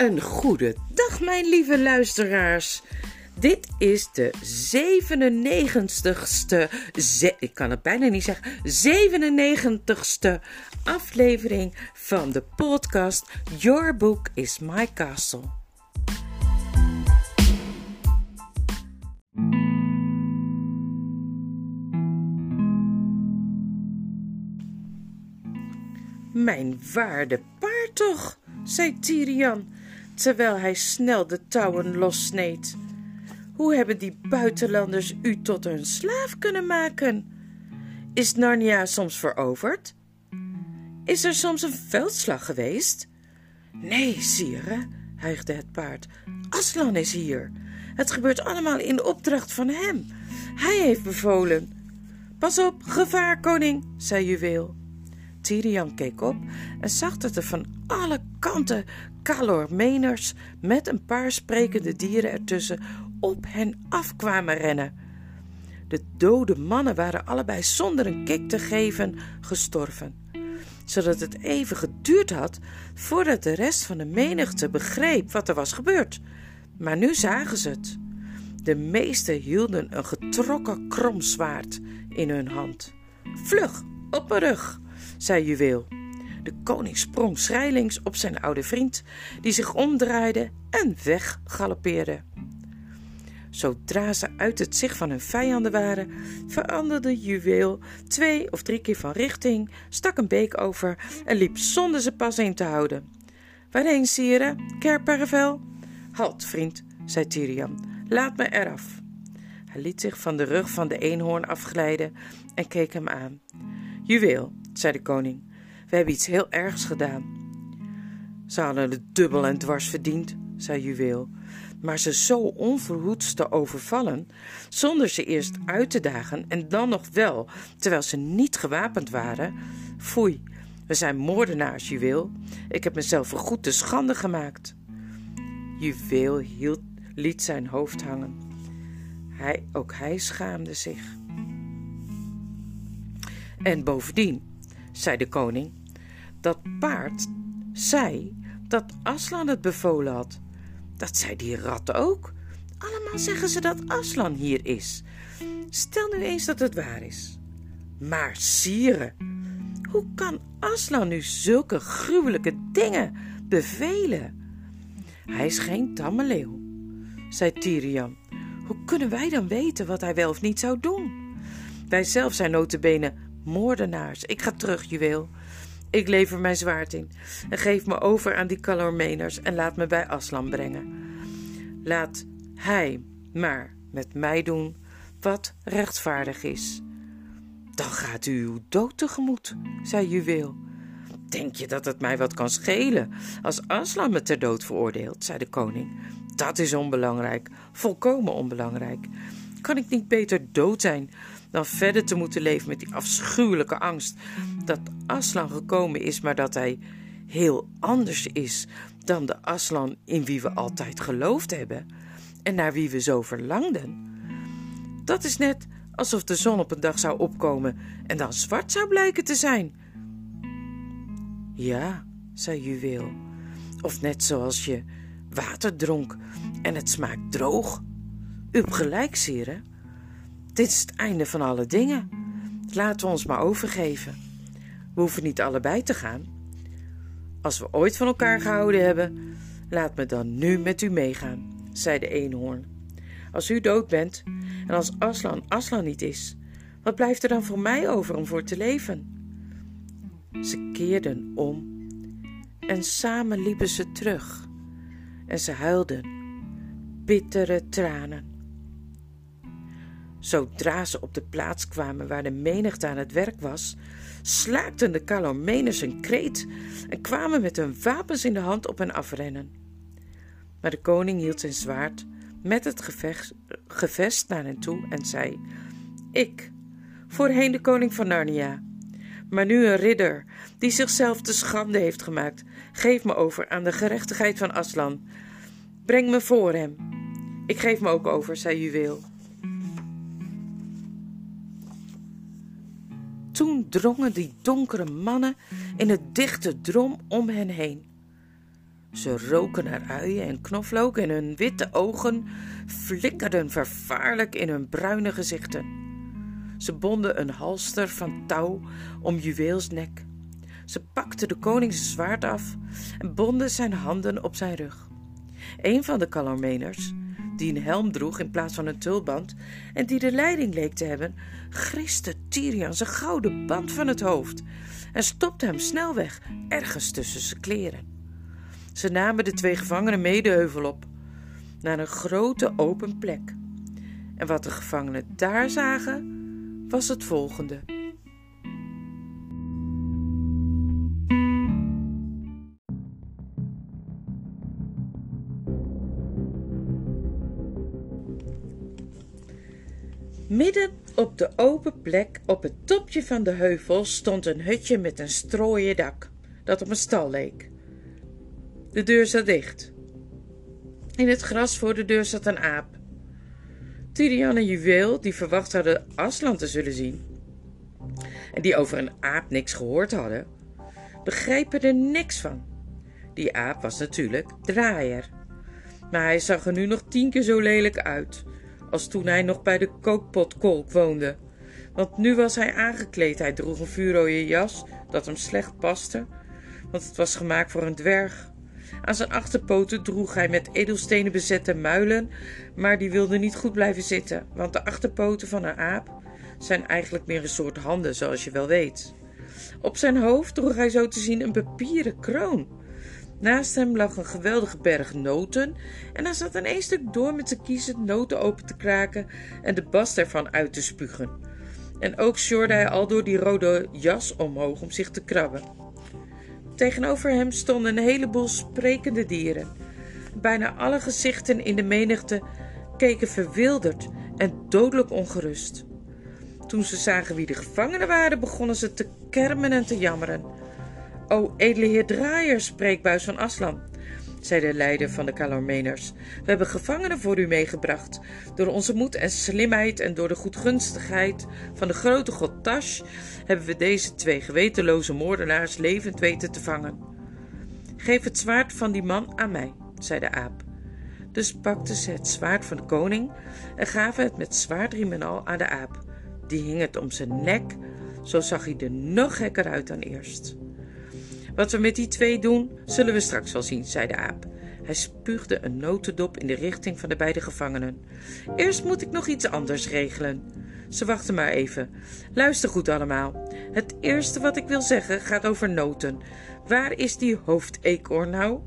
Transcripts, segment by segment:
Een goede dag, mijn lieve luisteraars. Dit is de 97ste, ze, ik kan het bijna niet zeggen, 97ste aflevering van de podcast Your Book is My Castle. Mijn waarde paard toch, zei Tirian, terwijl hij snel de touwen lossneed. Hoe hebben die buitenlanders u tot hun slaaf kunnen maken? Is Narnia soms veroverd? Is er soms een veldslag geweest? Nee, sire, hijgde het paard. Aslan is hier. Het gebeurt allemaal in opdracht van hem. Hij heeft bevolen. Pas op, gevaar, koning, zei Juweel. Tirian keek op en zag dat er van alle kanten kalormeners met een paar sprekende dieren ertussen op hen af kwamen rennen. De dode mannen waren allebei zonder een kik te geven gestorven, zodat het even geduurd had voordat de rest van de menigte begreep wat er was gebeurd. Maar nu zagen ze het. De meesten hielden een getrokken kromzwaard in hun hand. Vlug, op mijn rug, zei Juweel. De koning sprong schrijlings op zijn oude vriend, die zich omdraaide en weggalopeerde. Zodra ze uit het zicht van hun vijanden waren, veranderde Juweel twee of drie keer van richting, stak een beek over en liep zonder ze pas in te houden. Waarheen, sire? Kerpervel? Halt, vriend, zei Tyrian. Laat me eraf. Hij liet zich van de rug van de eenhoorn afglijden en keek hem aan. Juweel, zei de koning, we hebben iets heel ergs gedaan. Ze hadden het dubbel en dwars verdiend, zei Juweel, maar ze zo onverhoeds te overvallen, zonder ze eerst uit te dagen en dan nog wel, terwijl ze niet gewapend waren. Foei, we zijn moordenaars, Juweel. Ik heb mezelf goed te schande gemaakt. Juweel hield, liet zijn hoofd hangen. Hij, ook hij schaamde zich. En bovendien, zei de koning, dat paard zei dat Aslan het bevolen had. Dat zei die rat ook. Allemaal zeggen ze dat Aslan hier is. Stel nu eens dat het waar is. Maar sire, hoe kan Aslan nu zulke gruwelijke dingen bevelen? Hij is geen tamme leeuw, zei Tirian. Hoe kunnen wij dan weten wat hij wel of niet zou doen? Wij zelf zijn notabene moordenaars. Ik ga terug, juweel. Ik lever mijn zwaard in en geef me over aan die Calormeners en laat me bij Aslan brengen. Laat hij maar met mij doen wat rechtvaardig is. Dan gaat u uw dood tegemoet, zei Juweel. Denk je dat het mij wat kan schelen als Aslan me ter dood veroordeelt, zei de koning. Dat is onbelangrijk, volkomen onbelangrijk. Kan ik niet beter dood zijn dan verder te moeten leven met die afschuwelijke angst dat Aslan gekomen is, maar dat hij heel anders is dan de Aslan in wie we altijd geloofd hebben en naar wie we zo verlangden. Dat is net alsof de zon op een dag zou opkomen en dan zwart zou blijken te zijn. Ja, zei Juweel, of net zoals je water dronk en het smaakt droog. U hebt gelijk, sire. Dit is het einde van alle dingen. Laten we ons maar overgeven. We hoeven niet allebei te gaan. Als we ooit van elkaar gehouden hebben, laat me dan nu met u meegaan, zei de eenhoorn. Als u dood bent en als Aslan Aslan niet is, wat blijft er dan voor mij over om voor te leven? Ze keerden om en samen liepen ze terug en ze huilden bittere tranen. Zodra ze op de plaats kwamen waar de menigte aan het werk was, slaakten de Calormeners een kreet en kwamen met hun wapens in de hand op hen afrennen. Maar de koning hield zijn zwaard met het gevecht, gevest naar hen toe en zei: Ik, voorheen de koning van Narnia, maar nu een ridder die zichzelf te schande heeft gemaakt, geef me over aan de gerechtigheid van Aslan. Breng me voor hem. Ik geef me ook over, zei Juweel. Toen drongen die donkere mannen in het dichte drom om hen heen. Ze roken naar uien en knoflook en hun witte ogen flikkerden vervaarlijk in hun bruine gezichten. Ze bonden een halster van touw om juweels nek. Ze pakte de koning zijn zwaard af en bonden zijn handen op zijn rug. Een van de Calormeners, die een helm droeg in plaats van een tulband en die de leiding leek te hebben, griste Tyrian zijn gouden band van het hoofd en stopte hem snel weg, ergens tussen zijn kleren. Ze namen de twee gevangenen mee de heuvel op, naar een grote open plek. En wat de gevangenen daar zagen, was het volgende. Midden op de open plek op het topje van de heuvel stond een hutje met een strooien dak, dat op een stal leek. De deur zat dicht. In het gras voor de deur zat een aap. Tidian en Juweel, die verwacht hadden Aslan te zullen zien, en die over een aap niks gehoord hadden, begrepen er niks van. Die aap was natuurlijk draaier, maar hij zag er nu nog tien keer zo lelijk uit als toen hij nog bij de kookpotkolk woonde. Want nu was hij aangekleed. Hij droeg een vuurrode jas dat hem slecht paste, want het was gemaakt voor een dwerg. Aan zijn achterpoten droeg hij met edelstenen bezette muilen, maar die wilden niet goed blijven zitten, want de achterpoten van een aap zijn eigenlijk meer een soort handen, zoals je wel weet. Op zijn hoofd droeg hij zo te zien een papieren kroon. Naast hem lag een geweldige berg noten en hij zat een één stuk door met zijn kiezen noten open te kraken en de bast ervan uit te spugen. En ook sjorde hij al door die rode jas omhoog om zich te krabben. Tegenover hem stonden een heleboel sprekende dieren. Bijna alle gezichten in de menigte keken verwilderd en dodelijk ongerust. Toen ze zagen wie de gevangenen waren, begonnen ze te kermen en te jammeren. O, edele heer Draaier, spreekbuis van Aslan, zei de leider van de Calormeners. We hebben gevangenen voor u meegebracht. Door onze moed en slimheid en door de goedgunstigheid van de grote god Tash hebben we deze twee gewetenloze moordenaars levend weten te vangen. Geef het zwaard van die man aan mij, zei de aap. Dus pakten ze het zwaard van de koning en gaven het met zwaardriem en al aan de aap. Die hing het om zijn nek, zo zag hij er nog gekker uit dan eerst. Wat we met die twee doen, zullen we straks wel zien, zei de aap. Hij spuugde een notendop in de richting van de beide gevangenen. Eerst moet ik nog iets anders regelen. Ze wachten maar even. Luister goed allemaal. Het eerste wat ik wil zeggen gaat over noten. Waar is die hoofdeekhoorn nou?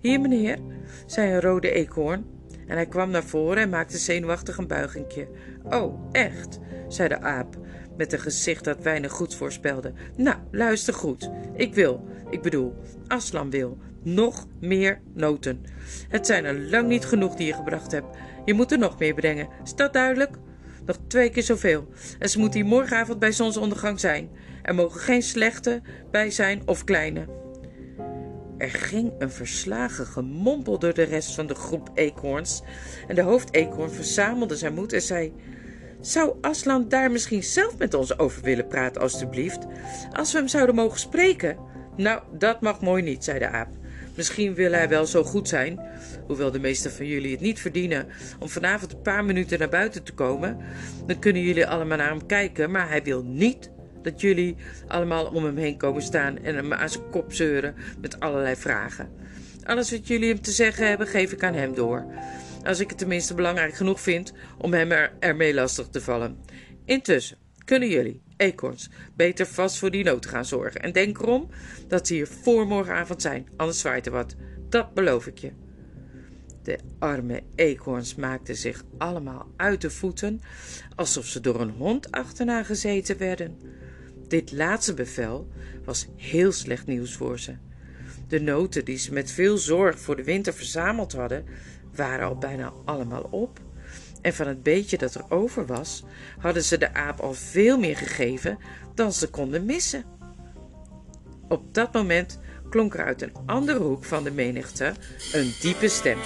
Hier, meneer, zei een rode eekhoorn. En hij kwam naar voren en maakte zenuwachtig een buigingje. Oh, echt, zei de aap met een gezicht dat weinig goeds voorspelde. Nou, luister goed. Ik wil, ik bedoel, Aslan wil, nog meer noten. Het zijn er lang niet genoeg die je gebracht hebt. Je moet er nog meer brengen. Is dat duidelijk? Nog twee keer zoveel. En ze moeten hier morgenavond bij zonsondergang zijn. Er mogen geen slechte bij zijn of kleine. Er ging een verslagen gemompel door de rest van de groep eekhoorns. En de hoofdeekhoorn verzamelde zijn moed en zei: zou Aslan daar misschien zelf met ons over willen praten, alstublieft? Als we hem zouden mogen spreken? Nou, dat mag mooi niet, zei de aap. Misschien wil hij wel zo goed zijn, hoewel de meesten van jullie het niet verdienen, om vanavond een paar minuten naar buiten te komen. Dan kunnen jullie allemaal naar hem kijken, maar hij wil niet dat jullie allemaal om hem heen komen staan en hem aan zijn kop zeuren met allerlei vragen. Alles wat jullie hem te zeggen hebben, geef ik aan hem door als ik het tenminste belangrijk genoeg vind om hem er, ermee lastig te vallen. Intussen kunnen jullie, eekhoorns, beter vast voor die noten gaan zorgen. En denk erom dat ze hier voor morgenavond zijn, anders zwaait er wat. Dat beloof ik je. De arme eekhoorns maakten zich allemaal uit de voeten, alsof ze door een hond achterna gezeten werden. Dit laatste bevel was heel slecht nieuws voor ze. De noten die ze met veel zorg voor de winter verzameld hadden, waren al bijna allemaal op. En van het beetje dat er over was, hadden ze de aap al veel meer gegeven dan ze konden missen. Op dat moment klonk er uit een andere hoek van de menigte een diepe stem.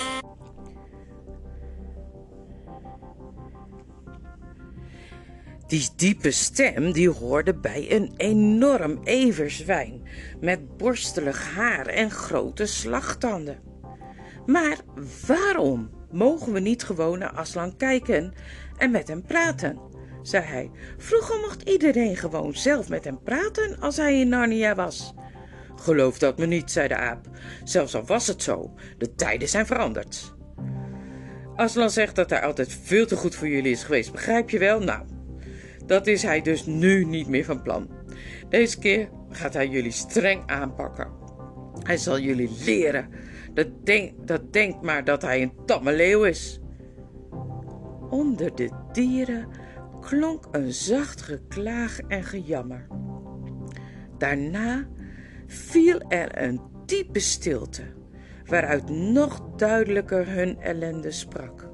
Die diepe stem die hoorde bij een enorm everzwijn met borstelig haar en grote slagtanden. Maar waarom mogen we niet gewoon naar Aslan kijken en met hem praten? zei hij. Vroeger mocht iedereen gewoon zelf met hem praten als hij in Narnia was. Geloof dat me niet, zei de aap. Zelfs al was het zo, de tijden zijn veranderd. Aslan zegt dat hij altijd veel te goed voor jullie is geweest, begrijp je wel? Nou, dat is hij dus nu niet meer van plan. Deze keer gaat hij jullie streng aanpakken. Hij zal jullie leren. Dat, denk, dat denkt maar dat hij een tamme leeuw is. Onder de dieren klonk een zacht geklaag en gejammer. Daarna viel er een diepe stilte, waaruit nog duidelijker hun ellende sprak.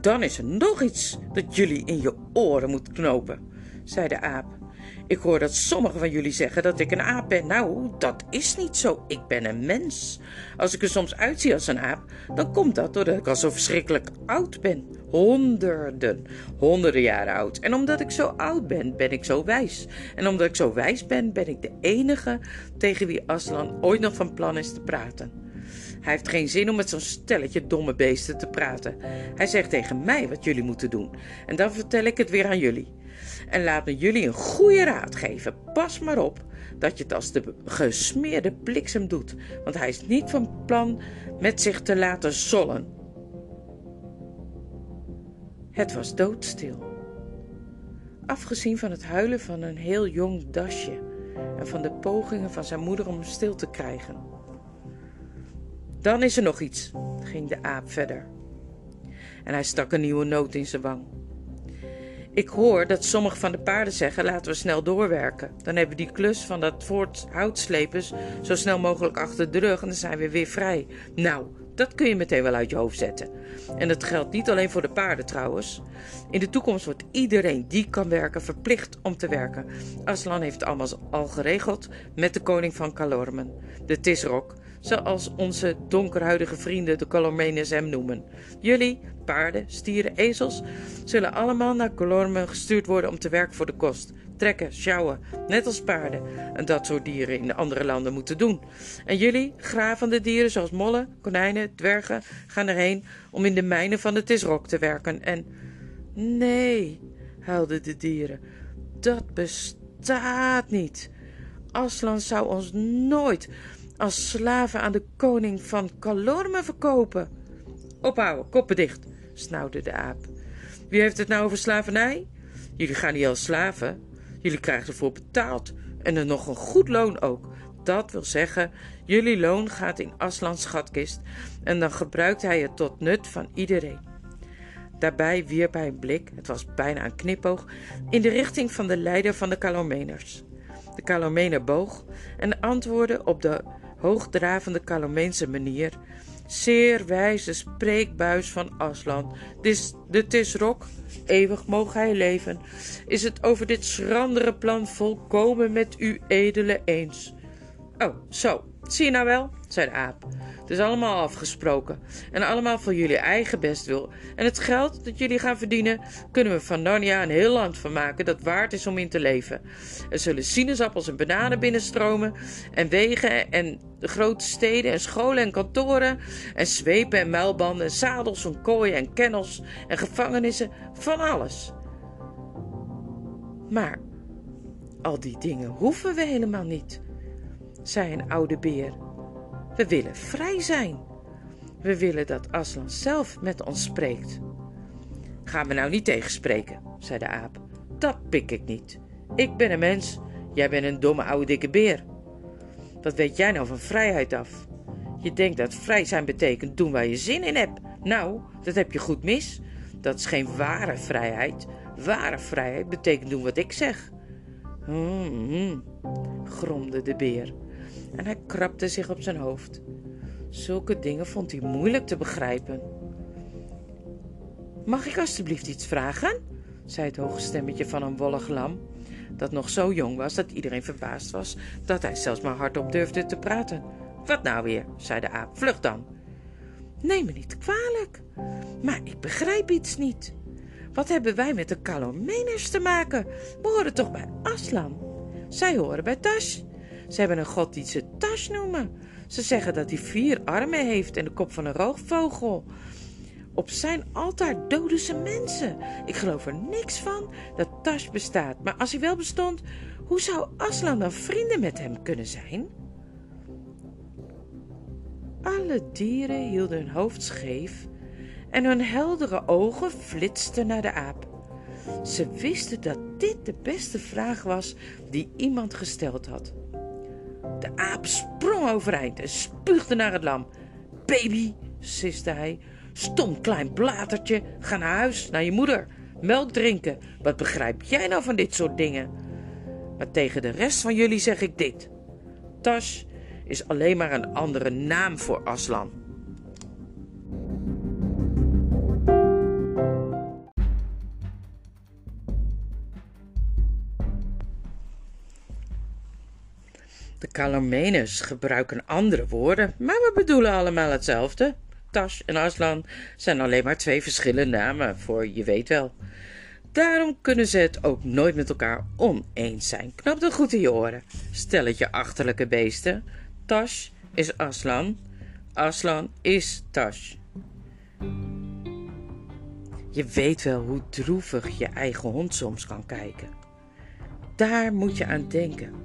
Dan is er nog iets dat jullie in je oren moet knopen, zei de aap. Ik hoor dat sommigen van jullie zeggen dat ik een aap ben. Nou, dat is niet zo. Ik ben een mens. Als ik er soms uitzie als een aap, dan komt dat doordat ik al zo verschrikkelijk oud ben. Honderden, honderden jaren oud. En omdat ik zo oud ben, ben ik zo wijs. En omdat ik zo wijs ben, ben ik de enige tegen wie Aslan ooit nog van plan is te praten. Hij heeft geen zin om met zo'n stelletje domme beesten te praten. Hij zegt tegen mij wat jullie moeten doen. En dan vertel ik het weer aan jullie. En laat me jullie een goede raad geven. Pas maar op dat je het als de gesmeerde bliksem doet. Want hij is niet van plan met zich te laten zollen. Het was doodstil. Afgezien van het huilen van een heel jong dasje en van de pogingen van zijn moeder om hem stil te krijgen. Dan is er nog iets, ging de aap verder. En hij stak een nieuwe noot in zijn wang. Ik hoor dat sommige van de paarden zeggen: laten we snel doorwerken. Dan hebben we die klus van dat voort houtslepers zo snel mogelijk achter de rug en dan zijn we weer vrij. Nou, dat kun je meteen wel uit je hoofd zetten. En dat geldt niet alleen voor de paarden trouwens. In de toekomst wordt iedereen die kan werken verplicht om te werken. Aslan heeft het allemaal al geregeld met de koning van Kalormen, de Tisrok, zoals onze donkerhuidige vrienden de Calormenes hem noemen. Jullie, paarden, stieren, ezels, zullen allemaal naar Calormen gestuurd worden om te werken voor de kost. Trekken, sjouwen, net als paarden. En dat soort dieren in de andere landen moeten doen. En jullie, gravende dieren zoals mollen, konijnen, dwergen, gaan erheen om in de mijnen van de Tisrok te werken. En nee, huilden de dieren, dat bestaat niet. Aslan zou ons nooit als slaven aan de koning van Kalorme verkopen. Ophouden, koppen dicht, snauwde de aap. Wie heeft het nou over slavernij? Jullie gaan niet als slaven. Jullie krijgen ervoor betaald. En er nog een goed loon ook. Dat wil zeggen, jullie loon gaat in Aslans schatkist en dan gebruikt hij het tot nut van iedereen. Daarbij wierp hij een blik, het was bijna een knipoog, in de richting van de leider van de Kalomeners. De Kalomener boog en antwoordde op de hoogdravende Kalomeense manier. Zeer wijze spreekbuis van Aslan. Dis, de Tisrok, eeuwig mogen hij leven, is het over dit schrandere plan volkomen met u edele eens. Oh, zo, zie je nou wel, zei de aap. Het is allemaal afgesproken. En allemaal voor jullie eigen bestwil. En het geld dat jullie gaan verdienen, kunnen we van Narnia een heel land van maken dat waard is om in te leven. Er zullen sinaasappels en bananen binnenstromen. En wegen en grote steden en scholen en kantoren. En zwepen en muilbanden en zadels en kooien en kennels en gevangenissen. Van alles. Maar al die dingen hoeven we helemaal niet, zei een oude beer. We willen vrij zijn. We willen dat Aslan zelf met ons spreekt. Ga me nou niet tegenspreken, zei de aap. Dat pik ik niet. Ik ben een mens, jij bent een domme oude dikke beer. Wat weet jij nou van vrijheid af? Je denkt dat vrij zijn betekent doen waar je zin in hebt. Nou, dat heb je goed mis. Dat is geen ware vrijheid. Ware vrijheid betekent doen wat ik zeg. Hmm, hmm gromde de beer en hij krabde zich op zijn hoofd. Zulke dingen vond hij moeilijk te begrijpen. Mag ik alstublieft iets vragen? zei het hoge stemmetje van een wollig lam, dat nog zo jong was dat iedereen verbaasd was dat hij zelfs maar hardop durfde te praten. Wat nou weer? zei de aap. Vlug dan. Neem me niet kwalijk, maar ik begrijp iets niet. Wat hebben wij met de Kalomeners te maken? We horen toch bij Aslan? Zij horen bij Tash. Ze hebben een god die ze Tash noemen. Ze zeggen dat hij vier armen heeft en de kop van een roofvogel. Op zijn altaar doden ze mensen. Ik geloof er niks van dat Tash bestaat. Maar als hij wel bestond, hoe zou Aslan dan vrienden met hem kunnen zijn? Alle dieren hielden hun hoofd scheef en hun heldere ogen flitsten naar de aap. Ze wisten dat dit de beste vraag was die iemand gesteld had. De aap sprong overeind en spuugde naar het lam. Baby, siste hij, stom klein blatertje, ga naar huis, naar je moeder. Melk drinken, wat begrijp jij nou van dit soort dingen? Maar tegen de rest van jullie zeg ik dit. Tash is alleen maar een andere naam voor Aslan. De Calormeners gebruiken andere woorden, maar we bedoelen allemaal hetzelfde. Tash en Aslan zijn alleen maar twee verschillende namen voor je weet wel. Daarom kunnen ze het ook nooit met elkaar oneens zijn. Knap dat goed in je oren. Stelletje achterlijke beesten. Tash is Aslan. Aslan is Tash. Je weet wel hoe droevig je eigen hond soms kan kijken. Daar moet je aan denken.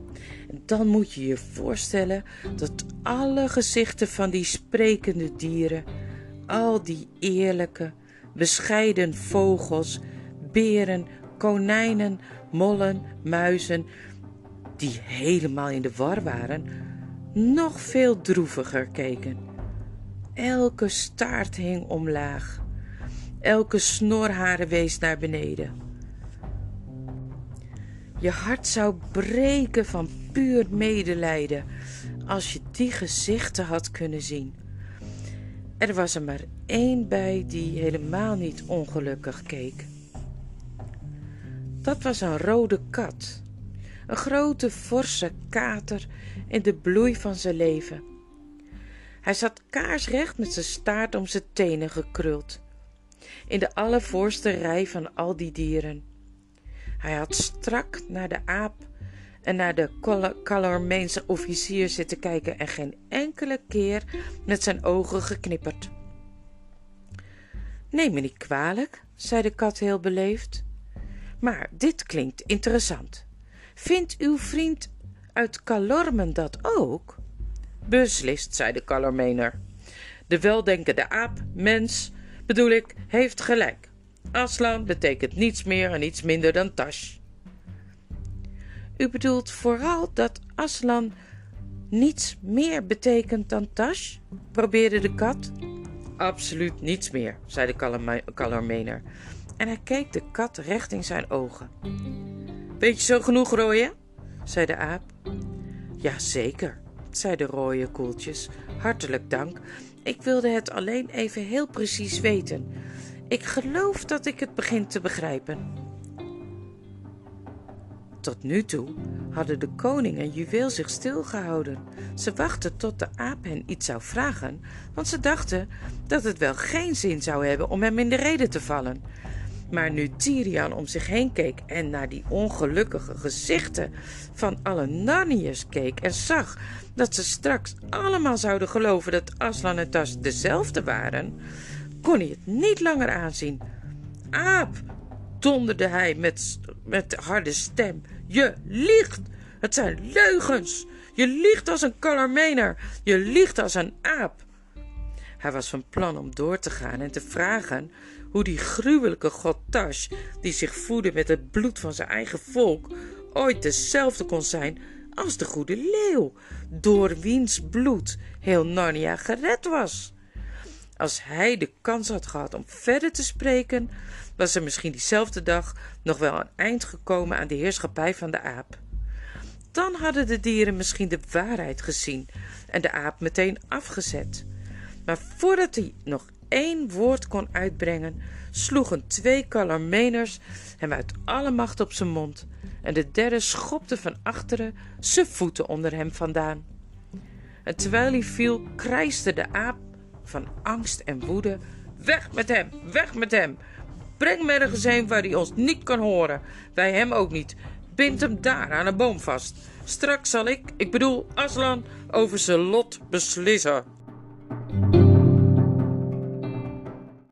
Dan moet je je voorstellen dat alle gezichten van die sprekende dieren, al die eerlijke, bescheiden vogels, beren, konijnen, mollen, muizen, die helemaal in de war waren, nog veel droeviger keken. Elke staart hing omlaag, elke snorharen wees naar beneden. Je hart zou breken van puur medelijden als je die gezichten had kunnen zien. Er was er maar één bij die helemaal niet ongelukkig keek. Dat was een rode kat, een grote forse kater in de bloei van zijn leven. Hij zat kaarsrecht met zijn staart om zijn tenen gekruld, in de allervoorste rij van al die dieren. Hij had strak naar de aap en naar de Calormeense officier zitten kijken en geen enkele keer met zijn ogen geknipperd. Neem me niet kwalijk, zei de kat heel beleefd. Maar dit klinkt interessant. Vindt uw vriend uit Calormen dat ook? Beslist, zei de Calormener. De weldenkende aap, mens, bedoel ik, heeft gelijk. Aslan betekent niets meer en niets minder dan Tash. U bedoelt vooral dat Aslan niets meer betekent dan Tash? probeerde de kat. Absoluut niets meer, zei de Calormener. En hij keek de kat recht in zijn ogen. Weet je zo genoeg, Rooie? zei de aap. Ja, zeker, zei de rooie koeltjes. Hartelijk dank. Ik wilde het alleen even heel precies weten. Ik geloof dat ik het begin te begrijpen. Tot nu toe hadden de koning en juweel zich stilgehouden. Ze wachten tot de aap hen iets zou vragen, want ze dachten dat het wel geen zin zou hebben om hem in de rede te vallen. Maar nu Tirian om zich heen keek en naar die ongelukkige gezichten van alle Narniërs keek en zag dat ze straks allemaal zouden geloven dat Aslan en Tas dezelfde waren, kon hij het niet langer aanzien. Aap, donderde hij met, met harde stem. Je liegt! Het zijn leugens! Je liegt als een kalarmener! Je liegt als een aap! Hij was van plan om door te gaan en te vragen hoe die gruwelijke god Tash, die zich voedde met het bloed van zijn eigen volk, ooit dezelfde kon zijn als de goede leeuw, door wiens bloed heel Narnia gered was. Als hij de kans had gehad om verder te spreken, was er misschien diezelfde dag nog wel een eind gekomen aan de heerschappij van de aap. Dan hadden de dieren misschien de waarheid gezien en de aap meteen afgezet. Maar voordat hij nog één woord kon uitbrengen, sloegen twee kalarmeners hem uit alle macht op zijn mond en de derde schopte van achteren zijn voeten onder hem vandaan. En terwijl hij viel, krijste de aap van angst en woede: Weg met hem, weg met hem! Breng hem ergens heen waar hij ons niet kan horen. Wij hem ook niet. Bind hem daar aan een boom vast. Straks zal ik, ik bedoel Aslan, over zijn lot beslissen.